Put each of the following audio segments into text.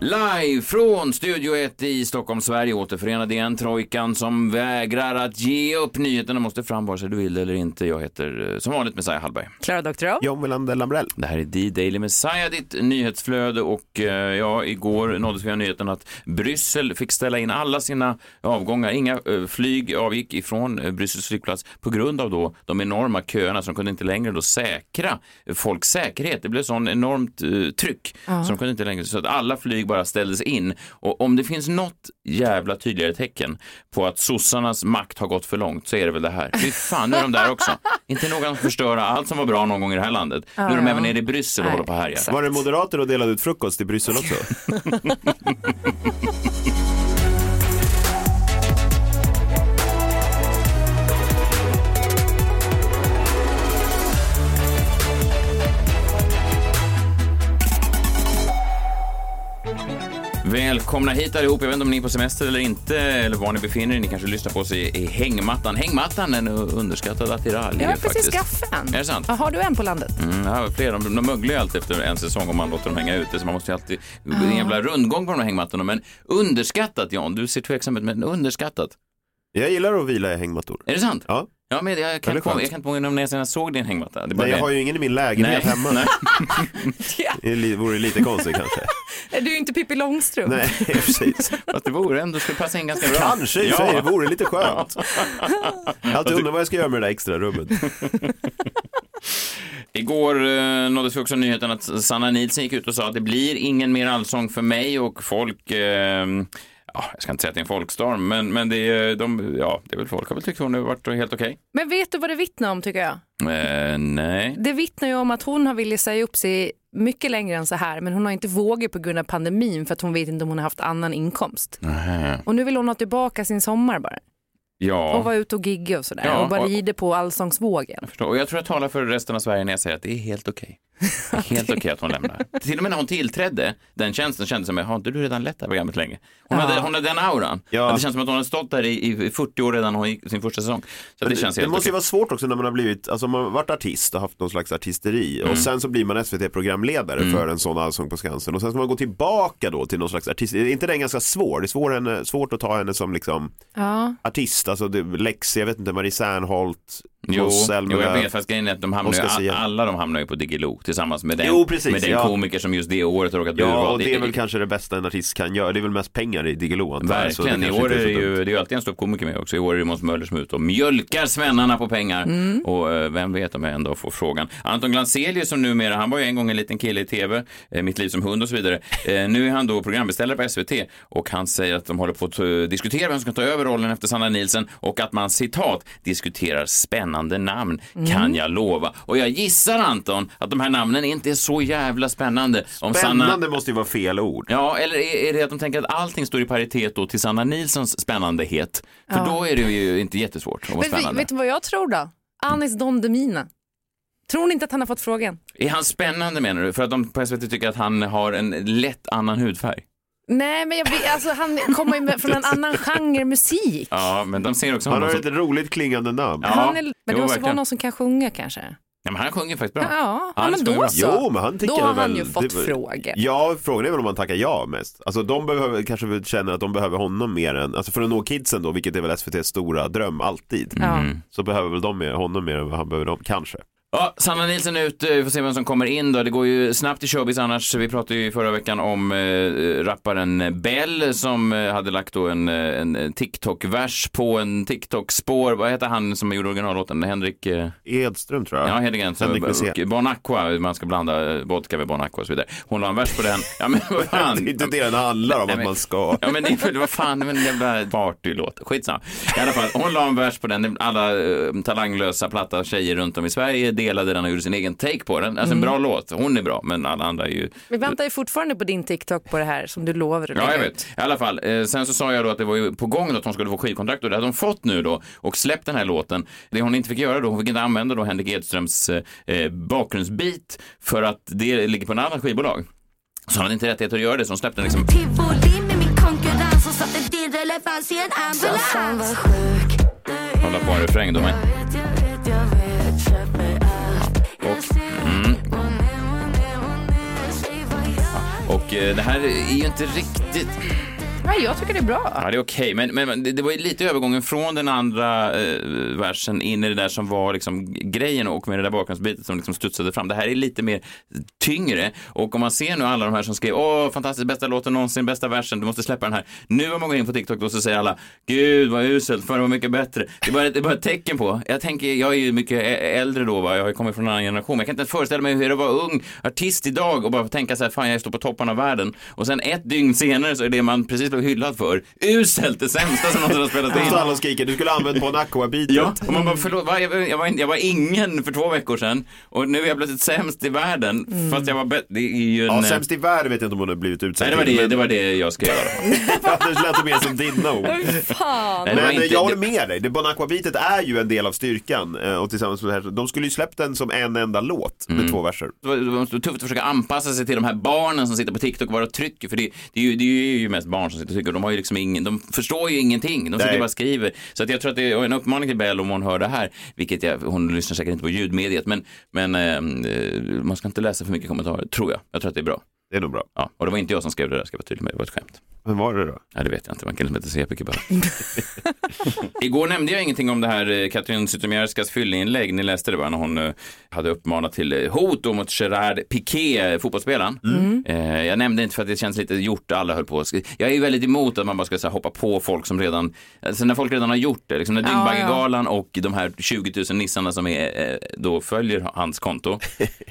Live från Studio 1 i Stockholm, Sverige återförenade igen. Trojkan som vägrar att ge upp. Nyheterna måste fram vare sig du vill eller inte. Jag heter eh, som vanligt Messiah Hallberg. Klara Doktorow. John Wilander Lambrell. Det här är D-Daily Messiah, ditt nyhetsflöde och eh, ja, igår nåddes vi av nyheten att Bryssel fick ställa in alla sina avgångar. Inga eh, flyg avgick ifrån Bryssels flygplats på grund av då de enorma köerna så de kunde inte längre då säkra folks säkerhet. Det blev sån enormt tryck så de kunde inte längre, så att alla flyg bara ställdes in. Och om det finns något jävla tydligare tecken på att sossarnas makt har gått för långt så är det väl det här. Fy fan, nu är de där också. Inte någon att förstöra allt som var bra någon gång i det här landet. Nu är de även nere i Bryssel och Nej, håller på att härja. Var det moderater och delade ut frukost i Bryssel också? Välkomna hit allihop. Jag vet inte om ni är på semester eller inte, eller var ni befinner er. Ni kanske lyssnar på oss i, i hängmattan. Hängmattan är en underskattad attiralj Jag har precis faktiskt. skaffat en. Är det sant? Ja, Har du en på landet? Mm, ja, fler. De, de möglar ju alltid efter en säsong om man låter dem hänga ute, så man måste ju alltid... Det är en jävla rundgång på de här hängmattorna. Men underskattat, Jan. Du ser tveksam ut, men underskattat. Jag gillar att vila i hängmattor. Är det sant? Ja. Ja, men jag, Ja, kan, det skönt. jag kan inte påminna om när jag senast såg din hängmatta. Det Nej, jag det. har ju ingen i min lägenhet hemma. Nej. Det li- vore lite konstigt kanske. Du är inte Pippi Långstrump. Nej, precis. Fast det vore ändå, skulle passa in ganska bra. Kanske i sig, det vore lite skönt. Jag har alltid undrat vad jag ska göra med det där extra rummet. Igår eh, nåddes vi också nyheten att Sanna Nielsen gick ut och sa att det blir ingen mer allsång för mig och folk, eh, ja, jag ska inte säga att det är en folkstorm, men, men det, är, de, ja, det är väl folk har väl tyckt hon har varit helt okej. Men vet du vad det vittnar om tycker jag? Eh, nej. Det vittnar ju om att hon har velat säga upp sig mycket längre än så här men hon har inte vågat på grund av pandemin för att hon vet inte om hon har haft annan inkomst. Nähä. Och nu vill hon ha tillbaka sin sommar bara. Och Ja, vara ute och gigga och sådär. Ja, och bara och- rider på allsångsvågen. jag förstår. Och jag tror jag talar för resten av Sverige när jag säger att det är helt okej. Är Helt okej att hon lämnar. Till och med när hon tillträdde den tjänsten kändes det som, har inte du redan lett det här programmet länge? Hon, Ja. hade, hon hade den auran. Ja. Det känns som att hon har stått där i, i 40 år redan hon gick sin första säsong. Så det, Det, känns det helt måste ju okej. vara svårt också när man har blivit, alltså man har varit artist och haft någon slags artisteri och sen så blir man SVT-programledare för en sån Allsång på Skansen och sen ska man gå tillbaka då till någon slags artist. Är inte den ganska svår? Det är svår henne, svårt att ta henne som liksom Ja. artist, alltså det, Lexi, jag vet inte, Marie Serneholt, Jo, jo, jag vet, fast grejen är att de hamnar ju, alla de hamnar ju på Diggiloo tillsammans med den, Jo, precis, med den ja. komiker som just det året har råkat bli Ja, och det är väl kanske det bästa en artist kan göra. Det är väl mest pengar i Diggiloo Verkligen, i år är det ju, det är ju alltid en ståuppkomiker med också. I år är det Måns Möller som är ute och mjölkar svennarna på pengar. Mm. Och eh, vem vet om jag ändå får frågan. Anton Glanzelius som numera, han var ju en gång en liten kille i tv, eh, Mitt liv som hund och så vidare. Eh, nu är han då programbeställare på SVT och han säger att de håller på att diskutera vem som ska ta över rollen efter Sanna Nielsen och att man citat diskuterar spännande namn, kan jag lova. Och jag gissar Anton att de här namnen inte är så jävla spännande. Om Sanna... Spännande måste ju vara fel ord. Ja, eller är, är det att de tänker att allting står i paritet då till Sanna Nilssons spännandehet? För då är det ju inte jättesvårt att vara Men spännande. vet du vad jag tror då? Anis Don Demina. Tror ni inte att han har fått frågan? Är han spännande menar du? För att de på SVT tycker att han har en lätt annan hudfärg? Nej, men jag, alltså, han kommer ju från en annan genre musik. Ja, men de ser också Han har som... ett roligt klingande namn. Ja, han är, men det jo, måste verkligen. vara någon som kan sjunga kanske. Ja, men han sjunger faktiskt bra. Ja, ja, men då bra. så. Jo, men han tycker Då har väl, han ju fått det- frågor. Ja, frågan är väl om han tackar ja mest. Alltså de behöver, kanske väl känner att de behöver honom mer än, alltså för att nå kidsen då, vilket är väl SVTs stora dröm alltid. Ja. Så behöver väl de mer, honom mer än vad han behöver dem, kanske. Ja, Sanna Nilsson är ute, vi får se vem som kommer in då. Det går ju snabbt i showbiz annars. Vi pratade ju förra veckan om eh, rapparen Bell som eh, hade lagt då en, eh, en TikTok-vers på en TikTok-spår. Vad heter han som gjorde originallåten? Henrik? Eh... Edström tror jag. Ja, Henrik. Och Bon Aqua, man ska blanda vodka med Bon Aqua och så vidare. Hon la en vers på den. Ja, men vad fan. Det är inte det den handlar om, att men- man ska. Ja men det vad fan, det var en jävla partylåt. Skitsamma. I alla fall, hon la en vers på den. Alla talanglösa platta tjejer runt om i Sverige delade den och gjorde sin egen take på den. Alltså Mm. en bra låt, hon är bra, men alla andra är ju Vi väntar ju fortfarande på din TikTok på det här som du lovar att Ja, jag vet. I alla fall. Eh, sen så sa jag då att det var ju på gång då att hon skulle få skivkontrakt och det hade hon fått nu då och släppt den här låten. Det hon inte fick göra då, hon fick inte använda då Henrik Edströms eh, bakgrundsbit för att det ligger på en annan skivbolag. Så hon hade inte rättighet att göra det, så hon släppte den liksom. Tivoli med min konkurrens och satte din relevans i en ambulans. Fan vad sjuk. Hon la på en refräng då, men Och eh, det här är ju inte riktigt... Nej, jag tycker det är bra. Ja, det är okej, men, men men det, det var ju lite övergången från den andra eh, versen in i det där som var liksom grejen och med det där bakgrundsbitet som liksom studsade fram. Det här är lite mer tyngre och om man ser nu alla de här som skrev åh, fantastiskt, bästa låten någonsin, bästa versen, du måste släppa den här. Nu har man gått in på TikTok och så säger alla, gud vad uselt, förr var mycket bättre. Det är, bara, det är bara ett tecken på, jag tänker, jag är ju mycket äldre då, va? jag har ju kommit från en annan generation, men jag kan inte ens föreställa mig hur det var ung artist idag och bara tänka så här, fan jag står på toppen av världen. Och sen ett dygn senare så är det man precis blev hyllad för, uselt, det sämsta som någonsin har spelat in. Alla skriker, du skulle ha använt på Aqua-beatet. Ja, och man bara, förlåt, va? jag, jag, var, jag var ingen för två veckor sedan och nu är jag plötsligt sämst i världen fast jag var bättre. Det är ju en... Ja, sämst i världen vet jag inte om hon har blivit Nej, det var det, men- det var det jag alla fall. det lät mer som ord. Fan. Nej, Men eh, inte- jag håller med dig, det Bon Aqua-beatet är ju en del av styrkan. eh, Och tillsammans med det här, de skulle ju släppt den som en enda låt med Mm. två verser. Det var, det var tufft att försöka anpassa sig till de här barnen som sitter på TikTok och bara trycker. För det, det, är ju, det är ju mest barn som sitter och trycker. De, har ju liksom ingen, de förstår ju ingenting. De sitter Nej. bara skriver. Så att jag tror att det är en uppmaning till Bell om hon hör det här. Vilket jag, hon lyssnar säkert inte på ljudmediet. Men, men eh, man ska inte läsa för mycket kommentarer, tror jag. Jag tror att det är bra. Det är nog bra. Ja, och det var inte jag som skrev det där, ska jag vara tydlig med. Det var ett skämt. Vem var det då? Ja, det vet jag inte. Man kan inte säga mycket bara. Igår nämnde jag ingenting om det här eh, Katrin Zytomierskas fylleinlägg. Ni läste det va? När hon eh, hade uppmanat till eh, hot mot Gerard Piqué, fotbollsspelaren. Eh, jag nämnde inte för att det känns lite gjort. Alla höll på. Jag är ju väldigt emot att man bara ska så här, hoppa på folk som redan, alltså när folk redan har gjort det. Liksom när Ja, Dyngbaggegalan och de här 20 000 nissarna som är, då följer hans konto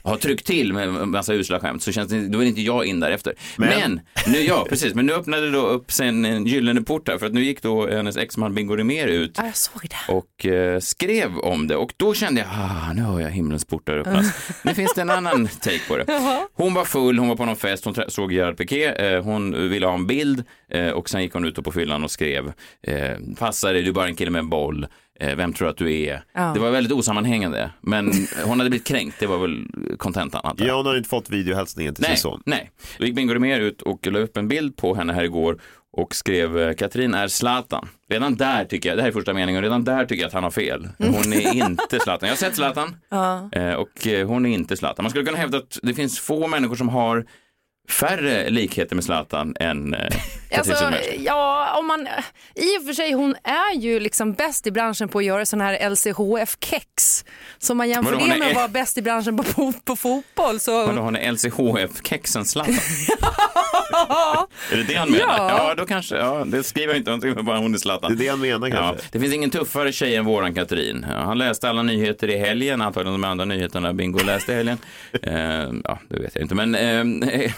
har tryckt till med en massa usla skämt så känns det, då är inte jag in därefter. Men, Men- nu, ja precis, men nu öppnade det då upp sig en, en gyllene port här för att nu gick då hennes exman Bingo Rimér ut Ja, jag såg det. och eh, skrev om det och då kände jag, ah, nu hör jag himlens portar öppnas. nu finns det en annan take på det. Hon var full, hon var på någon fest, hon såg Gerard Piqué, eh, hon ville ha en bild eh, och sen gick hon ut på fyllan och skrev, eh, passa dig, du är bara en kille med en boll. Eh, vem tror du att du är? Ja. Det var väldigt osammanhängande, men hon hade blivit kränkt, det var väl kontentan antar jag. Ja, hon har inte fått videohälsningen till Nej, sin son. nej. Då gick Bingo Rimér ut och la upp en bild på henne här igår och skrev eh, Katrin är Zlatan. Redan där tycker jag, det här är första meningen, och redan där tycker jag att han har fel. Hon är inte Zlatan. Jag har sett Zlatan eh, och hon är inte Zlatan. Man skulle kunna hävda att det finns få människor som har färre likheter med Zlatan än Alltså, ja, om man, I och för sig, hon är ju liksom bäst i branschen på att göra sån här LCHF-kex. Så om man jämför Vadå, det är- med att vara bäst i branschen på, på, på fotboll så... Vadå, hon är LCHF-kexen Zlatan? är det det han menar? Ja. Ja, då kanske, ja, det skriver jag inte, jag skriver bara hon är Zlatan. Det är det han menar Ja, kanske. det finns ingen tuffare tjej än våran Katrin. Ja, Han läste alla nyheter i helgen, antagligen de andra nyheterna Bingo läste i helgen. Eh, ja, det vet jag inte, men eh,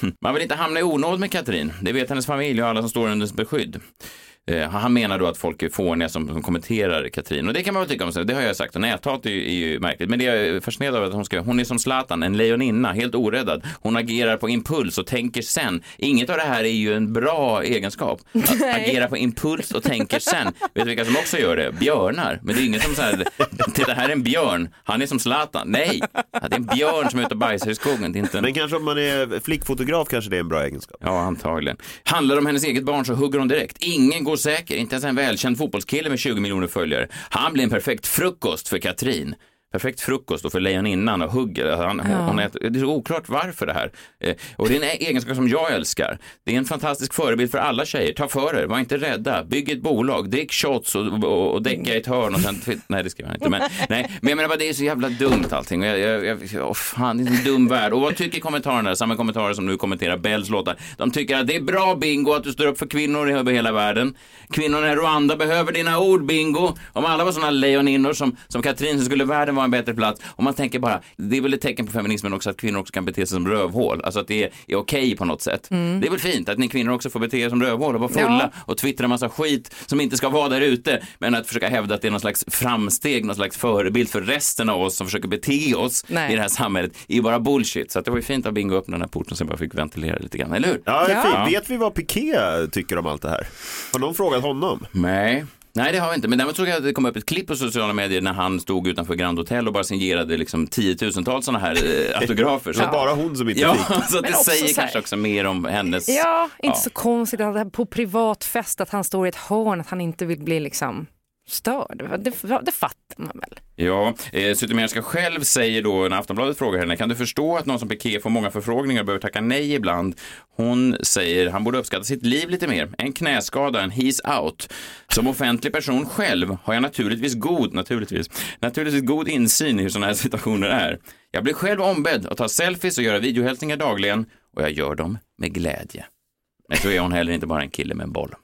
man vill inte hamna i onåd med Katrin. Det vet hennes familj och alla som står under beskydd. Eh, han menar då att folk är fåniga som, som kommenterar Katrin och det kan man väl tycka om sig. Det har jag sagt och näthat är, ju- är ju märkligt. Men det jag är fascinerad av att hon ska, hon är som Zlatan, en lejoninna, helt oräddad. Hon agerar på impuls och tänker sen. Inget av det här är ju en bra egenskap. Att agera på impuls och tänker sen. Vet du vilka som också gör det? Björnar. Men det är ingen som säger, titta här är en björn, han är som Zlatan. Nej, det är en björn som är ute och bajsar i skogen. Det är inte en... Men kanske om man är flickfotograf kanske det är en bra egenskap. Ja, antagligen. Handlar det om hennes eget barn så hugger hon direkt. Ingen går säker, inte ens en välkänd fotbollskille med 20 miljoner följare. Han blir en perfekt frukost för Katrin. Perfekt frukost då för lejoninnan och hugger. Han, hon, hon äter, det är så oklart varför det här. Eh, och det är en egenskap som jag älskar. Det är en fantastisk förebild för alla tjejer. Ta för er, var inte rädda. Bygg ett bolag, drick shots och, och, och däcka i ett hörn och sen... Nej, det ska jag inte. Men, nej, men jag menar bara, det är så jävla dumt allting. Och Jag, jag, jag, åh, fan, det är en dum värld. Och vad tycker kommentarerna? Samma kommentarer som nu kommenterar Bells låtar. De tycker att det är bra bingo att du står upp för kvinnor över hela världen. Kvinnorna i Rwanda behöver dina ord bingo. Om alla var sådana lejoninnor som, som Katrin så skulle världen vara en bättre plats. Och man tänker bara, det är väl ett tecken på feminismen också att kvinnor också kan bete sig som rövhål. Alltså att det är, är okej på något sätt. Det är väl fint att ni kvinnor också får bete er som rövhål och vara fulla och twittra en massa skit som inte ska vara där ute. Men att försöka hävda att det är någon slags framsteg, någon slags förebild för resten av oss som försöker bete oss Nej. i det här samhället är ju bara bullshit. Så att det var ju fint att Bingo öppnade den här porten så jag bara fick ventilera lite grann, eller hur? Ja, Ja. fint. Vet vi vad Piqué tycker om allt det här? Har någon frågat honom? Nej. Nej, det har vi inte. Men däremot såg jag att det kom upp ett klipp på sociala medier när han stod utanför Grand Hotel och bara signerade liksom tiotusentals sådana här eh, autografer. Så bara hon som inte Ja, fick. så att det säger så här- kanske också mer om hennes... Ja, inte så konstigt att han på privat fest att han står i ett hörn, att han inte vill bli liksom störd. Det, det fattar man väl. Ja, eh, Zytomierska själv säger då när Aftonbladet frågar henne, kan du förstå att någon som Piqué får många förfrågningar och behöver tacka nej ibland? Hon säger, han borde uppskatta sitt liv lite mer. En knäskada, en he's out. Som offentlig person själv har jag naturligtvis god, naturligtvis, naturligtvis god insyn i hur sådana här situationer är. Jag blir själv ombedd att ta selfies och göra videohälsningar dagligen och jag gör dem med glädje. Men så är hon heller inte bara en kille med en boll.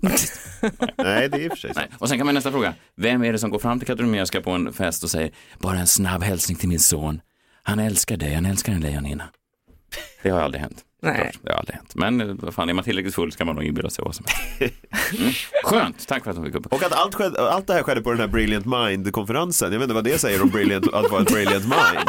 Nej, det är i och för sig Nej. Och sen kan man nästa fråga. Vem är det som går fram till Katarina på en fest och säger bara en snabb hälsning till min son. Han älskar dig, han älskar en lejonhinna. Det har aldrig hänt. Nej. Det har aldrig hänt. Men eh, vad fan, är man tillräckligt full ska man nog inbilla sig vad som helst. Mm. Skönt, tack för att de fick upp. Och att allt, skedde, allt det här skedde på den här Brilliant Mind-konferensen. Jag vet inte vad det säger om brilliant, att vara ett Brilliant Mind.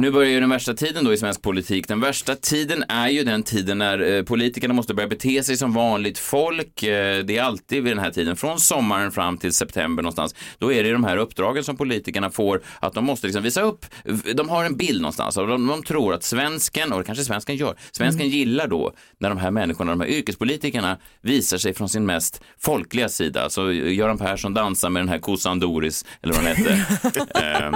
Nu börjar ju den värsta tiden då i svensk politik. Den värsta tiden är ju den tiden när eh, politikerna måste börja bete sig som vanligt folk. Eh, det är alltid vid den här tiden, från sommaren fram till september någonstans. Då är det de här uppdragen som politikerna får, att de måste liksom visa upp. De har en bild någonstans och de, de tror att svensken, och det kanske svensken gör, svensken gillar då när de här människorna, de här yrkespolitikerna visar sig från sin mest folkliga sida. Så Göran Persson dansar med den här kossan Doris, eller vad hon hette. Ehm,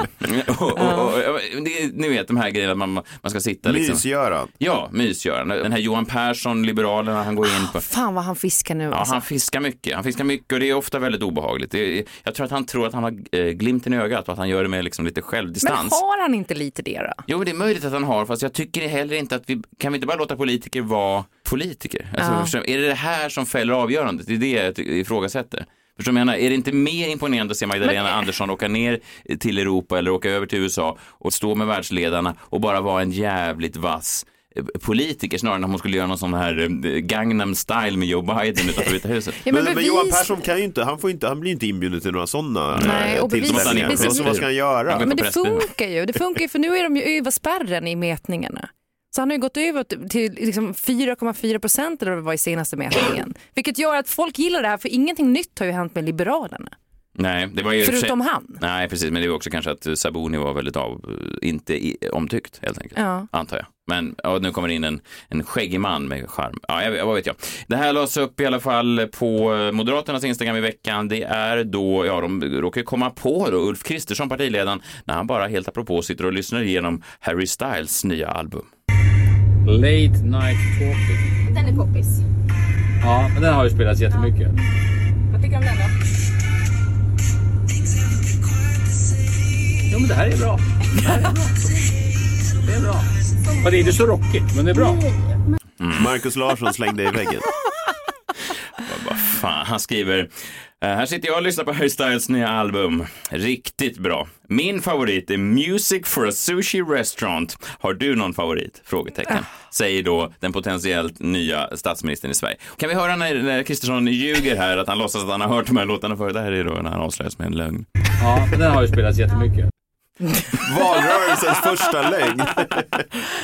och, och, och, det, vet de här grejerna, man, man ska sitta liksom. Mys-Göran. Ja, mysgöran. Den här Johan Persson, Liberalerna, han går in på... Fan vad han fiskar nu Ja, alltså. han fiskar mycket. Han fiskar mycket och det är ofta väldigt obehagligt. Det är, jag tror att han tror att han har eh, glimten i ögat och att han gör det med liksom lite Men självdistans. har han inte lite det då? Jo, det är möjligt att han har, fast jag tycker heller inte att vi, kan vi inte bara låta politiker vara politiker? Alltså, Ja. Är det det här som fäller avgörandet? Det är det jag ifrågasätter. Förstår du menar? Är det inte mer imponerande att se Magdalena Andersson åka ner till Europa eller åka över till USA och stå med världsledarna och bara vara en jävligt vass eh, politiker snarare än att hon skulle göra någon sån här eh, Gangnam style med Joe Biden utanför Vita huset. Ja, Men, men, bevis- Johan Persson kan ju inte, han, får inte, han blir ju inte inbjuden till några sådana Nej, och bevis- tillställningar. bevis- Så vad ska han göra? Men det funkar ju. Det funkar ju för nu är de ju över spärren i mätningarna. Så han har ju gått över till liksom 4,4 procent eller vad det var i senaste mätningen. Vilket gör att folk gillar det här för ingenting nytt har ju hänt med Liberalerna. Nej, det var ju i och för sig- Förutom han. Nej, precis, men det var också kanske att Sabuni var väldigt av, inte i, omtyckt helt enkelt, Ja. antar jag. Men ja, nu kommer det in en, en skäggig man med charm. Ja, jag, vad vet jag. Det här lades upp i alla fall på eh, Moderaternas Instagram i veckan. Det är då, ja, de råkar komma på då Ulf Kristersson, partiledaren, när han bara helt apropå sitter och lyssnar igenom Harry Styles nya album. Late Night Talking. Den är poppis. Ja, men den har ju spelats jättemycket. Vad tycker du om den då? Jo, men det här är bra. Det här är bra. Det är bra. Och det är inte så rockigt, men det är bra. Marcus Larsson slängde i väggen. Vad fan Han skriver, "Eh, här sitter jag och lyssnar på Harry Styles nya album. Riktigt bra. Min favorit är Music for a Sushi Restaurant. Har du någon favorit? Frågetecken. Säger då den potentiellt nya statsministern i Sverige. Kan vi höra när när Kristersson ljuger här, att han låtsas att han har hört de här låtarna förut? Det här är då när han avslöjas med en lögn. Ja, men den har ju spelats jättemycket. Valrörelsens första lögn.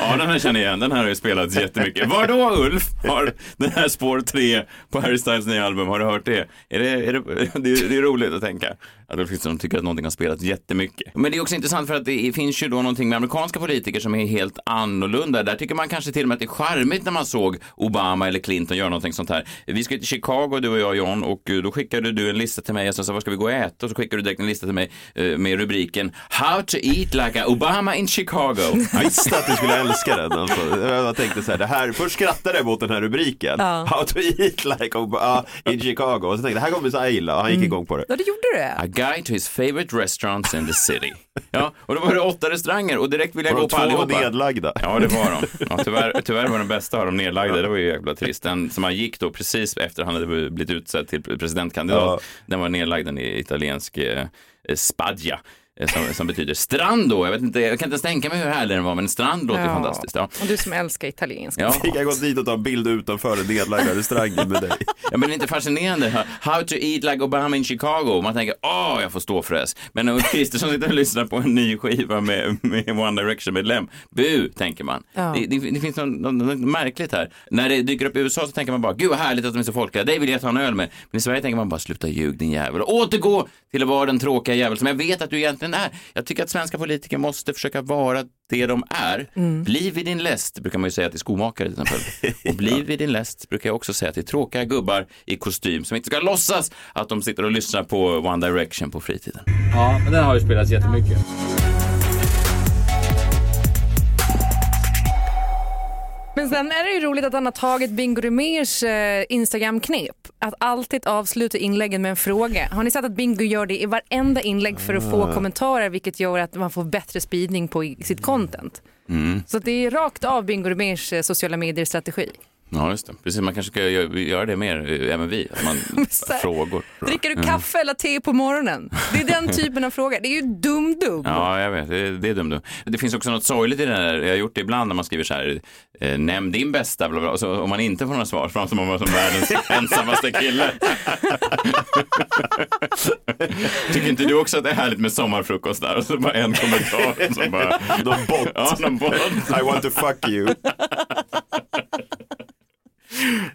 Ja, den här känner jag igen. Den här har ju spelats jättemycket. Var då Ulf? Har den här spår 3 på Harry Styles nya album, har du hört det? Är det, är det, det, är, det är roligt att tänka att Ulf Kristersson tycker att någonting har spelats jättemycket. Men det är också intressant för att det finns ju då någonting med amerikanska politiker som är helt annorlunda. Där tycker man kanske till och med att det är charmigt när man såg Obama eller Clinton göra någonting sånt här. Vi ska till Chicago, du och jag John, och då skickade du en lista till mig. Jag sa, var ska vi gå och äta? Och så skickade du direkt en lista till mig eh, med rubriken How to eat like a Obama in Chicago. Jag visste att du skulle älska den. Alltså. Jag tänkte så här, det här, först skrattade jag mot den här rubriken. Ja. How to eat like Obama in Chicago. Och så tänkte jag, det här kommer jag gilla. Och han gick igång på det. Ja, det gjorde det. Guide to his favorite restaurants in the city. Ja, och då var det åtta restauranger och direkt ville jag Var gå på allihopa. nedlagda? Ja, det var de. Ja, tyvärr, tyvärr var den bästa av de nedlagda. Det var ju jävla trist. Den som han gick då precis efter han hade blivit utsedd till presidentkandidat. Ja. Den var nedlagd den i italiensk eh, Spadja. Eh, Som, som betyder strand då. Jag, vet inte, jag kan inte ens tänka mig hur härlig den var, men strand låter Ja. fantastiskt. Ja. Och du som älskar italienska. Ja. Jag gå dit och ta en bild utanför den nedlagda restaurangen med dig. Ja, men det är inte fascinerande. How to eat like Obama in Chicago. Man tänker, åh, jag får stå för det. Men när Ulf Kristersson sitter och lyssnar på en ny skiva med, med One Direction-medlem, bu, tänker man. Ja. Det, det, det finns något, något, något märkligt här. När det dyker upp i USA så tänker man bara, gud vad härligt att de är så folkliga, det vill jag ta en öl med. Men i Sverige tänker man bara, sluta ljug din jävel. Och återgå till att vara den tråkiga jävel som jag vet att du egentligen är. Jag tycker att svenska politiker måste försöka vara det de är. Bli vid din läst, brukar man ju säga till skomakare till exempel. Och bli vid din läst brukar jag också säga till tråkiga gubbar i kostym som inte ska låtsas att de sitter och lyssnar på One Direction på fritiden. Ja, men den har ju spelats jättemycket. Men sen är det ju roligt att han har tagit Bingo Rimérs eh, Instagram-knep. Att alltid avsluta inläggen med en fråga. Har ni sett att Bingo gör det i varenda inlägg för att få Ah. kommentarer vilket gör att man får bättre spridning på sitt content. Mm. Så det är rakt av Bingo Rimérs eh, sociala medier-strategi. Ja, just det. Precis, man kanske ska göra, det mer, eh, även vi. Att man här, frågor. Dricker du kaffe eller te på morgonen? Det är den typen av fråga. Det är ju dum-dum. Ja, jag vet. Det, är- det är dumt. Det finns också något sorgligt i det där. Jag har gjort det ibland när man skriver så här, eh, nämn din bästa, bla, bla. Så, om man inte får några svar, framstår man som världens ensammaste kille. Tycker inte du också att det är härligt med sommarfrukost där? Och så bara en kommentar. Bara, Någon bot. ja, någon bot. I want to fuck you.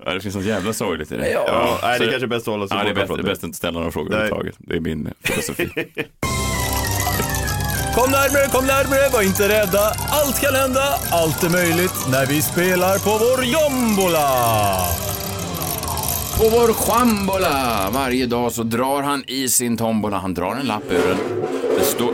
Ja, det finns något jävla sorgligt i det. Ja, nej, det är kanske bäst att hålla sig Ja, det är borta bäst, från det är bäst att inte ställa några frågor överhuvudtaget. Det är min filosofi. Kom närmare, kom närmare, var inte rädda. Allt kan hända, allt är möjligt när vi spelar på vår jombola. På vår chambola varje dag så drar han i sin tombola. Han drar en lapp ur den. Det står,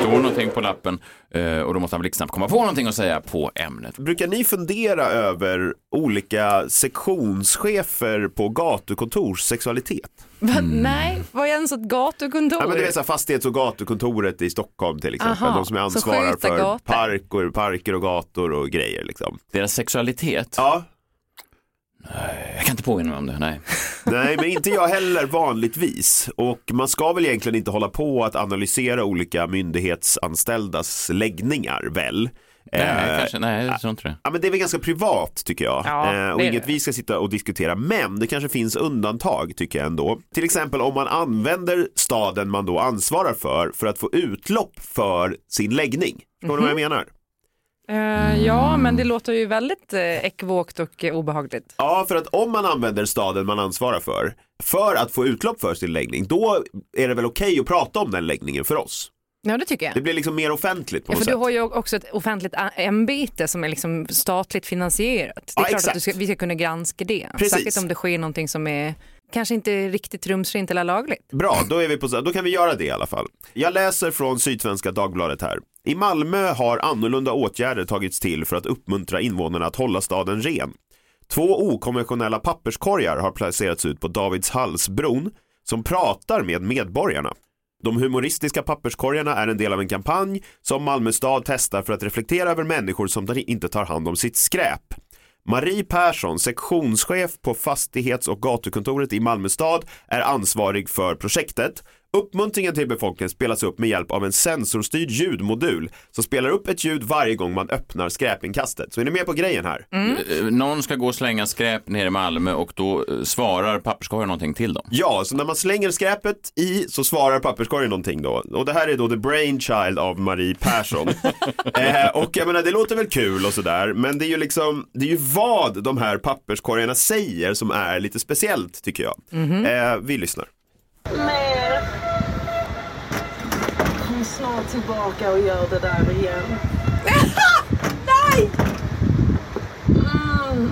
står någonting på lappen eh, och då måste han blixtsnabbt komma på någonting att säga på ämnet. Brukar ni fundera över olika sektionschefer på gatukontors sexualitet? Va? Nej, vad är ens ett gatukontor? Ja, men det är så här fastighets och gatukontoret i Stockholm till exempel. Aha, de som är ansvarar för gator. parker, parker och gator och grejer. Liksom. Deras sexualitet? Ja. Jag kan inte påminna mig om det, nej. Nej, men inte jag heller vanligtvis. Och man ska väl egentligen inte hålla på att analysera olika myndighetsanställdas läggningar, väl? Nej, Eh, kanske, nej, jag tror inte det. Ja, men det är väl ganska privat tycker jag. Ja, eh, och inget vi ska sitta och diskutera. Men det kanske finns undantag tycker jag ändå. Till exempel om man använder staden man då ansvarar för för att få utlopp för sin läggning. Förstår du vad jag Mhm. menar? Eh, ja, men det låter ju väldigt eh, ekvokt och eh, obehagligt. Ja, för att om man använder staden man ansvarar för för att få utlopp för sin läggning, då är det väl okej att prata om den läggningen för oss. Ja, det tycker jag. Det blir liksom mer offentligt på Ja, något för du sätt. har ju också ett offentligt ämbete som är liksom statligt finansierat. Det är Ja, klart exakt. att du ska, vi ska kunna granska det. Precis. Särskilt om det sker någonting som är kanske inte riktigt rumsrent eller lagligt. Bra, då, är vi på, då kan vi göra det i alla fall. Jag läser från Sydsvenska Dagbladet här. I Malmö har annorlunda åtgärder tagits till för att uppmuntra invånarna att hålla staden ren. Två okonventionella papperskorgar har placerats ut på Davidshallsbron som pratar med medborgarna. De humoristiska papperskorgarna är en del av en kampanj som Malmö stad testar för att reflektera över människor som inte tar hand om sitt skräp. Marie Persson, sektionschef på fastighets och gatukontoret i Malmö stad, är ansvarig för projektet. Uppmuntringen till befolkningen spelas upp med hjälp av en sensorstyrd ljudmodul som spelar upp ett ljud varje gång man öppnar skräpinkastet. Så är ni med på grejen här? Eh, Någon ska gå och slänga skräp nere i Malmö och då eh, svarar papperskorgen någonting till dem. Ja, så när man slänger skräpet i så svarar papperskorgen någonting då. Och det här är då the brainchild av Marie Persson. eh, och jag menar, det låter väl kul och sådär, men det är ju liksom, det är ju vad de här papperskorgarna säger som är lite speciellt tycker jag. Eh, vi lyssnar. Mer. Snart tillbaka och gör det där igen. Nej! Mm.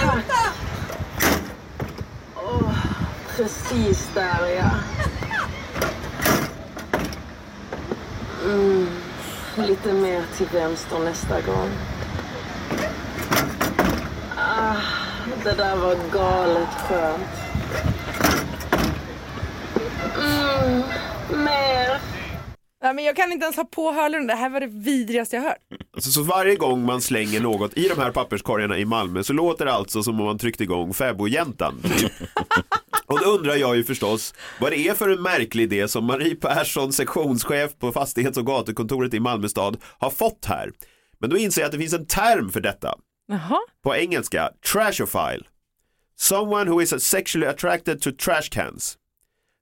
Tack. Åh, precis där ja. Mm. Lite mer till vänster nästa gång. Ah, det där var galet skönt. Mm, mer. Nej, men jag kan inte ens ha på hörluren. Det här var det vidrigaste jag hört. Alltså, så varje gång man slänger något i de här papperskorgarna i Malmö så låter det alltså som om man tryckte igång fäbodjäntan. typ. Och då undrar jag ju förstås vad det är för en märklig idé som Marie Persson, sektionschef på fastighets och gatukontoret i Malmö stad, har fått här. Men då inser jag att det finns en term för detta. Jaha. På engelska, trashophile. Someone who is sexually attracted to trash cans.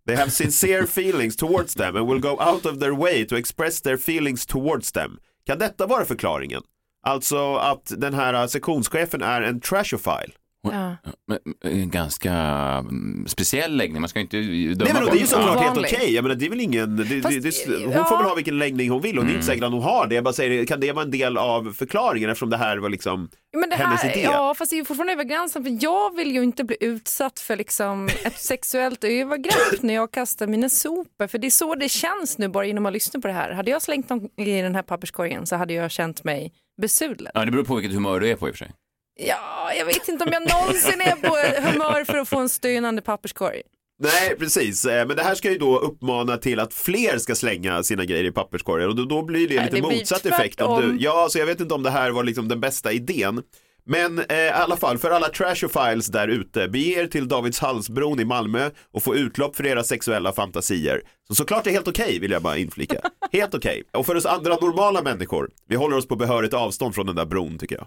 They have sincere feelings towards them and will go out of their way to express their feelings towards them. Kan detta vara förklaringen? Alltså att den här äh, sektionschefen är en trashophile. Ja. Men, eh, Ganska mm, speciell läggning, man ska inte döma Nej men det är ju såklart helt okej, jag menar det är väl ingen, det, det, Fast, det, hon ja. får väl ha vilken läggning hon vill och det är inte Mm. säkert att hon har det. Jag bara säger, kan det vara en del av förklaringen eftersom det här var liksom Men det hennes här, idé? ja, fast det är ju fortfarande över gränsen. För jag vill ju inte bli utsatt för liksom ett sexuellt övergrepp när jag kastar mina sopor. För det är så det känns nu bara genom att lyssna på det här. Hade jag slängt dem i den här papperskorgen så hade jag känt mig besudlad. Ja, det beror på vilket humör du är på i och för sig. Ja, jag vet inte om jag någonsin är på humör för att få en stönande papperskorg. Nej, precis. Eh, Men det här ska ju då uppmana till att fler ska slänga sina grejer i papperskorgar och då, då blir det Nej, lite det blir motsatt effekt. Om du, ja, så jag vet inte om det här var liksom den bästa idén. Men eh, i alla fall, för alla trashophiles där ute, bege er till Davidshalsbron i Malmö och få utlopp för era sexuella fantasier. Så såklart det är helt okej, vill jag bara inflika. Helt okej. Och för oss andra normala människor, vi håller oss på behörigt avstånd från den där bron tycker jag.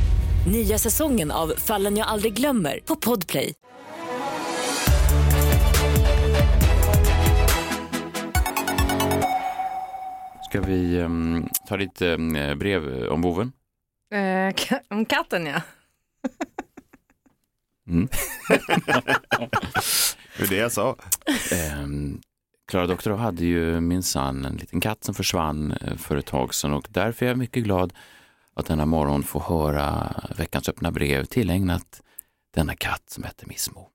Nya säsongen av Fallen jag aldrig glömmer på Podplay. Ska vi ehm, ta lite um, brev om boven? Eh, ka- om katten ja. Mm. Det är det jag sa. Ehm, Klara Doktorow hade ju minsann en liten katt som försvann eh, för ett tag sedan och därför är jag mycket glad att denna morgon få höra veckans öppna brev tillägnat denna katt som heter Missmo.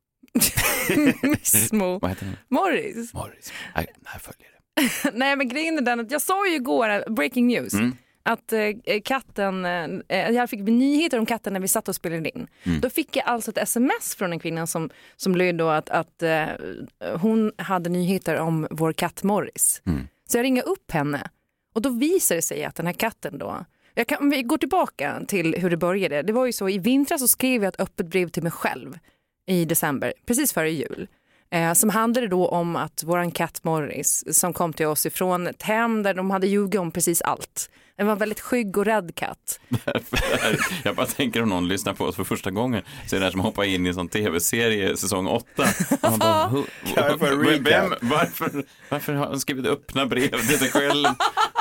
Missmo. Vad heter den? Morris. Morris. Här, här följer det. Nej men grejen är den att jag sa ju igår, breaking news, Mm. att eh, katten, eh, jag fick nyheter om katten när vi satt och spelade in. Mm. Då fick jag alltså ett sms från en kvinna som, som löd då att, att eh, hon hade nyheter om vår katt Morris. Mm. Så jag ringer upp henne och då visar det sig att den här katten då, jag kan, om vi går tillbaka till hur det började. Det var ju så i vintras så skrev jag ett öppet brev till mig själv i december, precis före jul. Eh, som handlade då om att våran katt Morris som kom till oss ifrån ett hem där de hade ljugit om precis allt. Det var en väldigt skygg och rädd katt. Jag bara tänker om någon lyssnar på oss för första gången så är det här som att hoppa in i en sån tv-serie säsong åtta. Man bara, "Hu- Kan jag få en vem, recap?" varför, varför har han skrivit öppna brev till sig själv?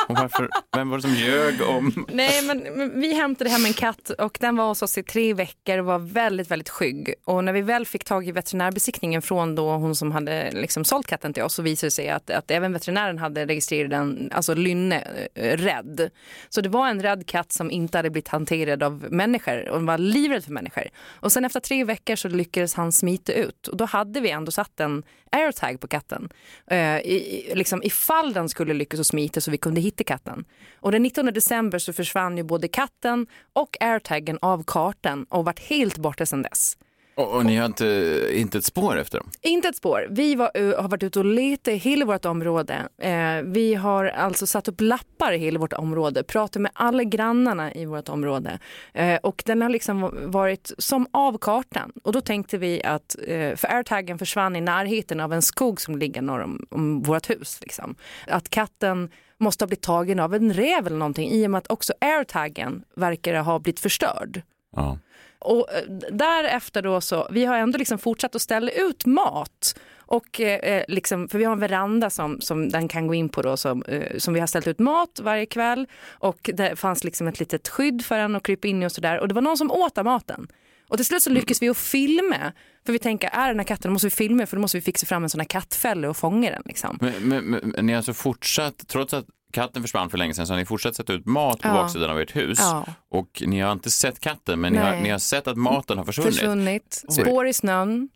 Och varför, vem var det som ljög om... Nej, men, men vi hämtade hem en katt och den var hos oss i tre veckor och var väldigt, väldigt skygg. Och när vi väl fick tag i veterinärbesiktningen från då hon som hade liksom sålt katten till oss så visade det sig att, att även veterinären hade registrerat den, alltså Lynne, eh, rädd. Så det var en rädd katt som inte hade blivit hanterad av människor och var livrädd för människor. Och sen efter tre veckor så lyckades han smita ut och då hade vi ändå satt en airtag på katten. Eh, i, liksom, ifall den skulle lyckas att smita så vi kunde hitta katten. Och den 19 december så försvann ju både katten och airtaggen av kartan och varit helt borta sedan dess. Och, och ni har inte, inte ett spår efter dem? Inte ett spår. Vi var, ö, har varit ute och letat i hela vårt område. Eh, vi har alltså satt upp lappar i hela vårt område, pratat med alla grannarna i vårt område. Eh, och den har liksom varit som av kartan. Och då tänkte vi att, eh, för airtaggen försvann i närheten av en skog som ligger norr om, om vårt hus. Liksom. Att katten måste ha blivit tagen av en räv eller någonting i och med att också airtaggen verkar ha blivit förstörd. Ja. Och eh, därefter då så, vi har ändå liksom fortsatt att ställa ut mat. Och eh, eh, liksom, för vi har en veranda som, som den kan gå in på då som, eh, som vi har ställt ut mat varje kväll. Och det fanns liksom ett litet skydd för den att krypa in i och sådär. Och det var någon som åt av maten. Och till slut så lyckades vi att filma. För vi tänker, är den här katten, då måste vi filma för då måste vi fixa fram en sån här kattfälla och fånga den. Liksom. Men, men, men ni har alltså fortsatt, trots att katten försvann för länge sedan, så har ni fortsatt sätta ut mat på Ja. baksidan av ert hus. Ja. Och ni har inte sett katten, men ni har, ni har sett att maten har försvunnit. Försvunnit, spår i snön.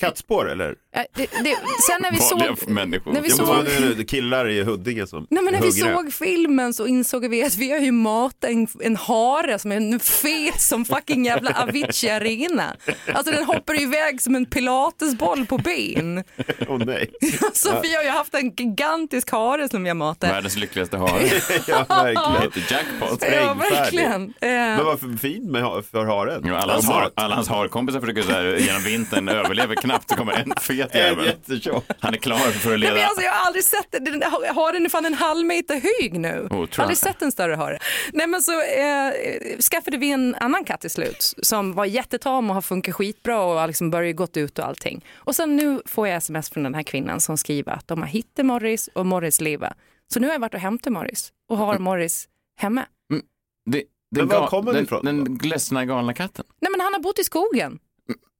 Kattspår eller? Det, det, sen när vi Vanliga såg... människor. När vi Ja, men såg... är det, killar i Huddinge som Nej, men när vi såg filmen så insåg vi att vi har ju matat en, en hare som är en fet som fucking jävla Avicii Arena. Alltså den hoppar ju iväg som en pilatesboll på ben. Åh nej. Så vi har ju haft en gigantisk hare som vi har matat. Världens lyckligaste hare. ja, verkligen. Jackpot. Ja, verkligen. Eh, Men varför fint med, ha- för haren? Ja, alla, hans har, alla hans harkompisar försöker så här, genom vintern överlever knappt. Det kommer en fet jävel. Han är klar för att Nej, leda. men alltså, jag har aldrig sett. Den Haren är fan en halv meter hög nu. Oh, jag. aldrig sett en större hare. Nej, men så eh, skaffade vi en annan katt till slut som var jättetam och har funkat skitbra och liksom börjat gått ut och allting. Och sen nu får jag sms från den här kvinnan som skriver att de har hittat Morris och Morris lever. Så nu har jag varit och hämtat Morris och har Morris hemma. Det, Men den var ga- kommer den den, ifrån Den ledsna galna katten. Nej men han har bott i skogen.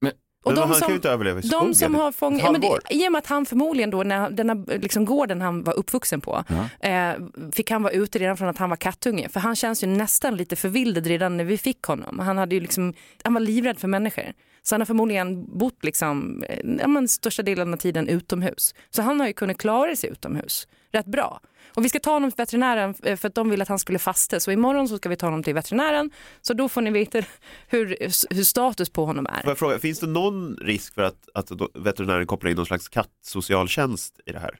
Men, Och men de han som- kan ju inte överleva i De skogen. som har fångat, ja, men det, i och med att han förmodligen då, när den här liksom, gården han var uppvuxen på, eh, fick han vara ute redan från att han var kattunge. För han känns ju nästan lite förvildad redan när vi fick honom. Han, hade ju liksom, han var livrädd för människor. Så han har förmodligen bott liksom, eh, ja, men, största delen av tiden utomhus. Så han har ju kunnat klara sig utomhus rätt bra. Och vi ska ta honom till veterinären eh, för att de vill att han skulle fasta. Så imorgon så ska vi ta honom till veterinären. Så då får ni veta hur, hur status på honom är. Får jag fråga, finns det någon risk för att, att veterinären kopplar in någon slags kattsocialtjänst i det här?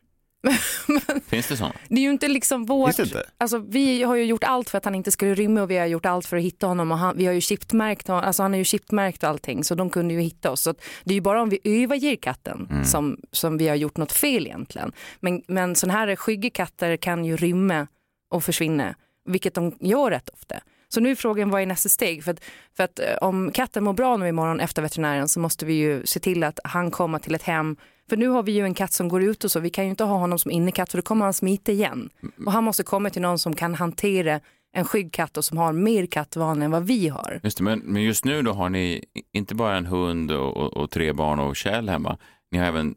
Finns det sånt? Det är ju inte liksom vårt... Finns det inte? Alltså, vi har ju gjort allt för att han inte skulle rymma och vi har gjort allt för att hitta honom. Och han, vi har ju chipmärkt honom, alltså han är ju chipmärkt och allting så de kunde ju hitta oss. Så att det är ju bara om vi överger katten Mm. som, som vi har gjort något fel egentligen. Men, men sådana här skygga katter kan ju rymma och försvinna, vilket de gör rätt ofta. Så nu är frågan vad är nästa steg? För att, för att eh, om katten mår bra nu imorgon efter veterinären så måste vi ju se till att han kommer till ett hem. För nu har vi ju en katt som går ut och så, vi kan ju inte ha honom som innekatt för då kommer han smita igen. Och han måste komma till någon som kan hantera en skygg katt och som har mer kattvana än vad vi har. Just det, men, men just nu då har ni inte bara en hund och, och, och tre barn och Kjell hemma. Ni har även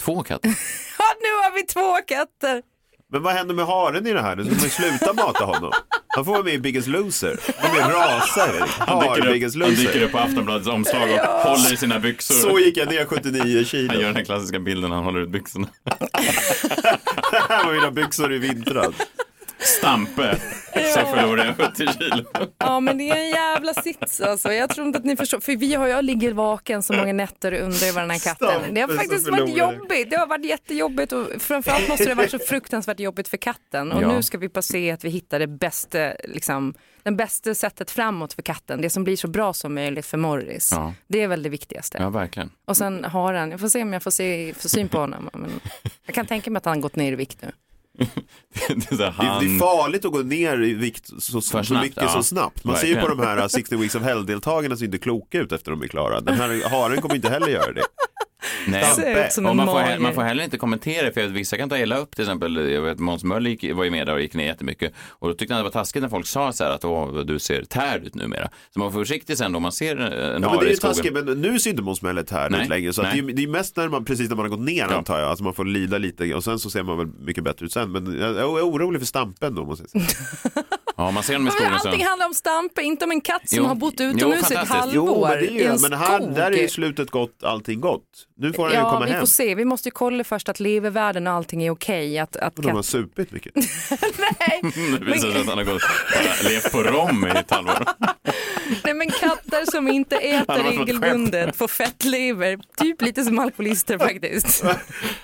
två katter. Ja, nu har vi två katter! Men vad händer med haren i det här? Nu ska sluta mata honom. Han får vara med i Biggest Loser. De är rasar. Han dyker, Biggest upp, han dyker upp på Aftonbladets omslag och håller i sina byxor. Så gick jag ner 79 Han kilo. gör den här klassiska bilden när han håller ut byxorna. Det här var mina byxor i vintras. Stampe, så förlorar jag 70 kilo. Ja men det är en jävla sits alltså. Jag tror inte att ni förstår. För vi har, jag ligger vaken så många nätter och undrar över den här katten. Det har Stampe faktiskt som varit förlorade. jobbigt. Det har varit jättejobbigt och framförallt måste det ha varit så fruktansvärt jobbigt för katten. Och Ja. nu ska vi bara se att vi hittar det bästa, liksom, den bästa sättet framåt för katten. Det som blir så bra som möjligt för Morris. Ja. Det är väl det viktigaste. Ja, verkligen. Och sen har han, jag får se om jag får, se, får syn på honom. Men jag kan tänka mig att han gått ner i vikt nu. Det är, är- han... det är farligt att gå ner i vikt så, så, snabbt, mycket ja. så snabbt. Man ser ju på Verkligen. de här 60 Weeks of Hell-deltagarna ser inte kloka ut efter de är klara. Den här haren kommer inte heller göra det. Nej, och man, får, man får heller inte kommentera för jag vet, vissa kan ta illa upp till exempel. Jag vet Måns Möller gick, var ju med där och gick ner jättemycket och då tyckte han det var taskigt när folk sa så här att Åh, du ser tärd ut numera. Så man får vara försiktig sen då man ser en Ja, men det är ju taskigt, men nu ser inte Måns Möller här Nej, ut längre. Så att det, är, det är mest när man, precis när man har gått ner antar jag. Alltså man får lida lite och sen så ser man väl mycket bättre ut sen. Men jag jag är orolig för Stampen då måste jag säga. Ja, man ser dem i skogen så. allting handlar om Stampe, inte om en katt som Jo. har bott utomhus i ett halvår Jo, men, det är i ju, en men här, skog. där är ju slutet gott, allting gott. Nu får han ju Ja, komma vi hem. får se. Vi måste ju kolla först att levervärden och allting är okej. Att, att Och de har katt... supit mycket. Det visar sig att han har gått, levt på rom i ett halvår. Nej, men katter som inte har äter regelbundet får fettlever. Typ lite som alkoholister faktiskt.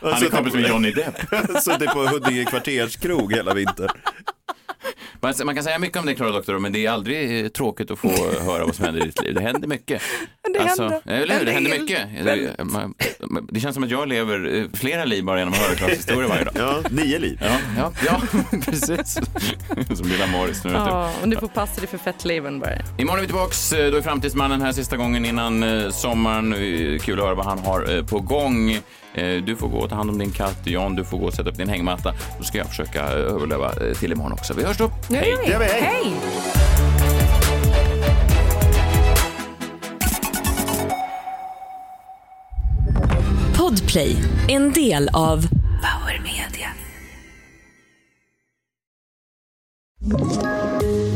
Han är kompis med Johnny Depp. Suttit på Huddinge kvarterskrog hela vintern. Man, man kan säga mycket om det Klara Doktor, men det är aldrig eh, tråkigt att få höra vad som händer i ditt liv. Det händer mycket. Det händer eller hur? Det händer mycket. Det, man, det känns som att jag lever eh, flera liv bara genom att höra Klaras historia varje dag. Ja, nio liv. Ja, ja, ja precis. Som lilla Morris nu. Ja, och du får passa dig för fettlevern bara. Imorgon är vi tillbaks. Eh, Då är Framtidsmannen här sista gången innan eh, sommaren. Eh, Kul att höra vad han har eh, på gång. Eh, Du får gå och ta hand om din katt. John, du får gå och sätta upp din hängmatta. Då ska jag försöka eh, överleva eh, till imorgon också. Vi hörs då. Nu gör vi. Hej. Hej! Podplay, en del av Power Media.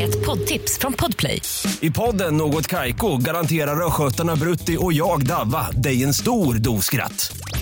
Ett poddtips från Podplay. I podden Något Kaiko garanterar östgötarna Brutti och jag, Davva, dig en stor dos skratt.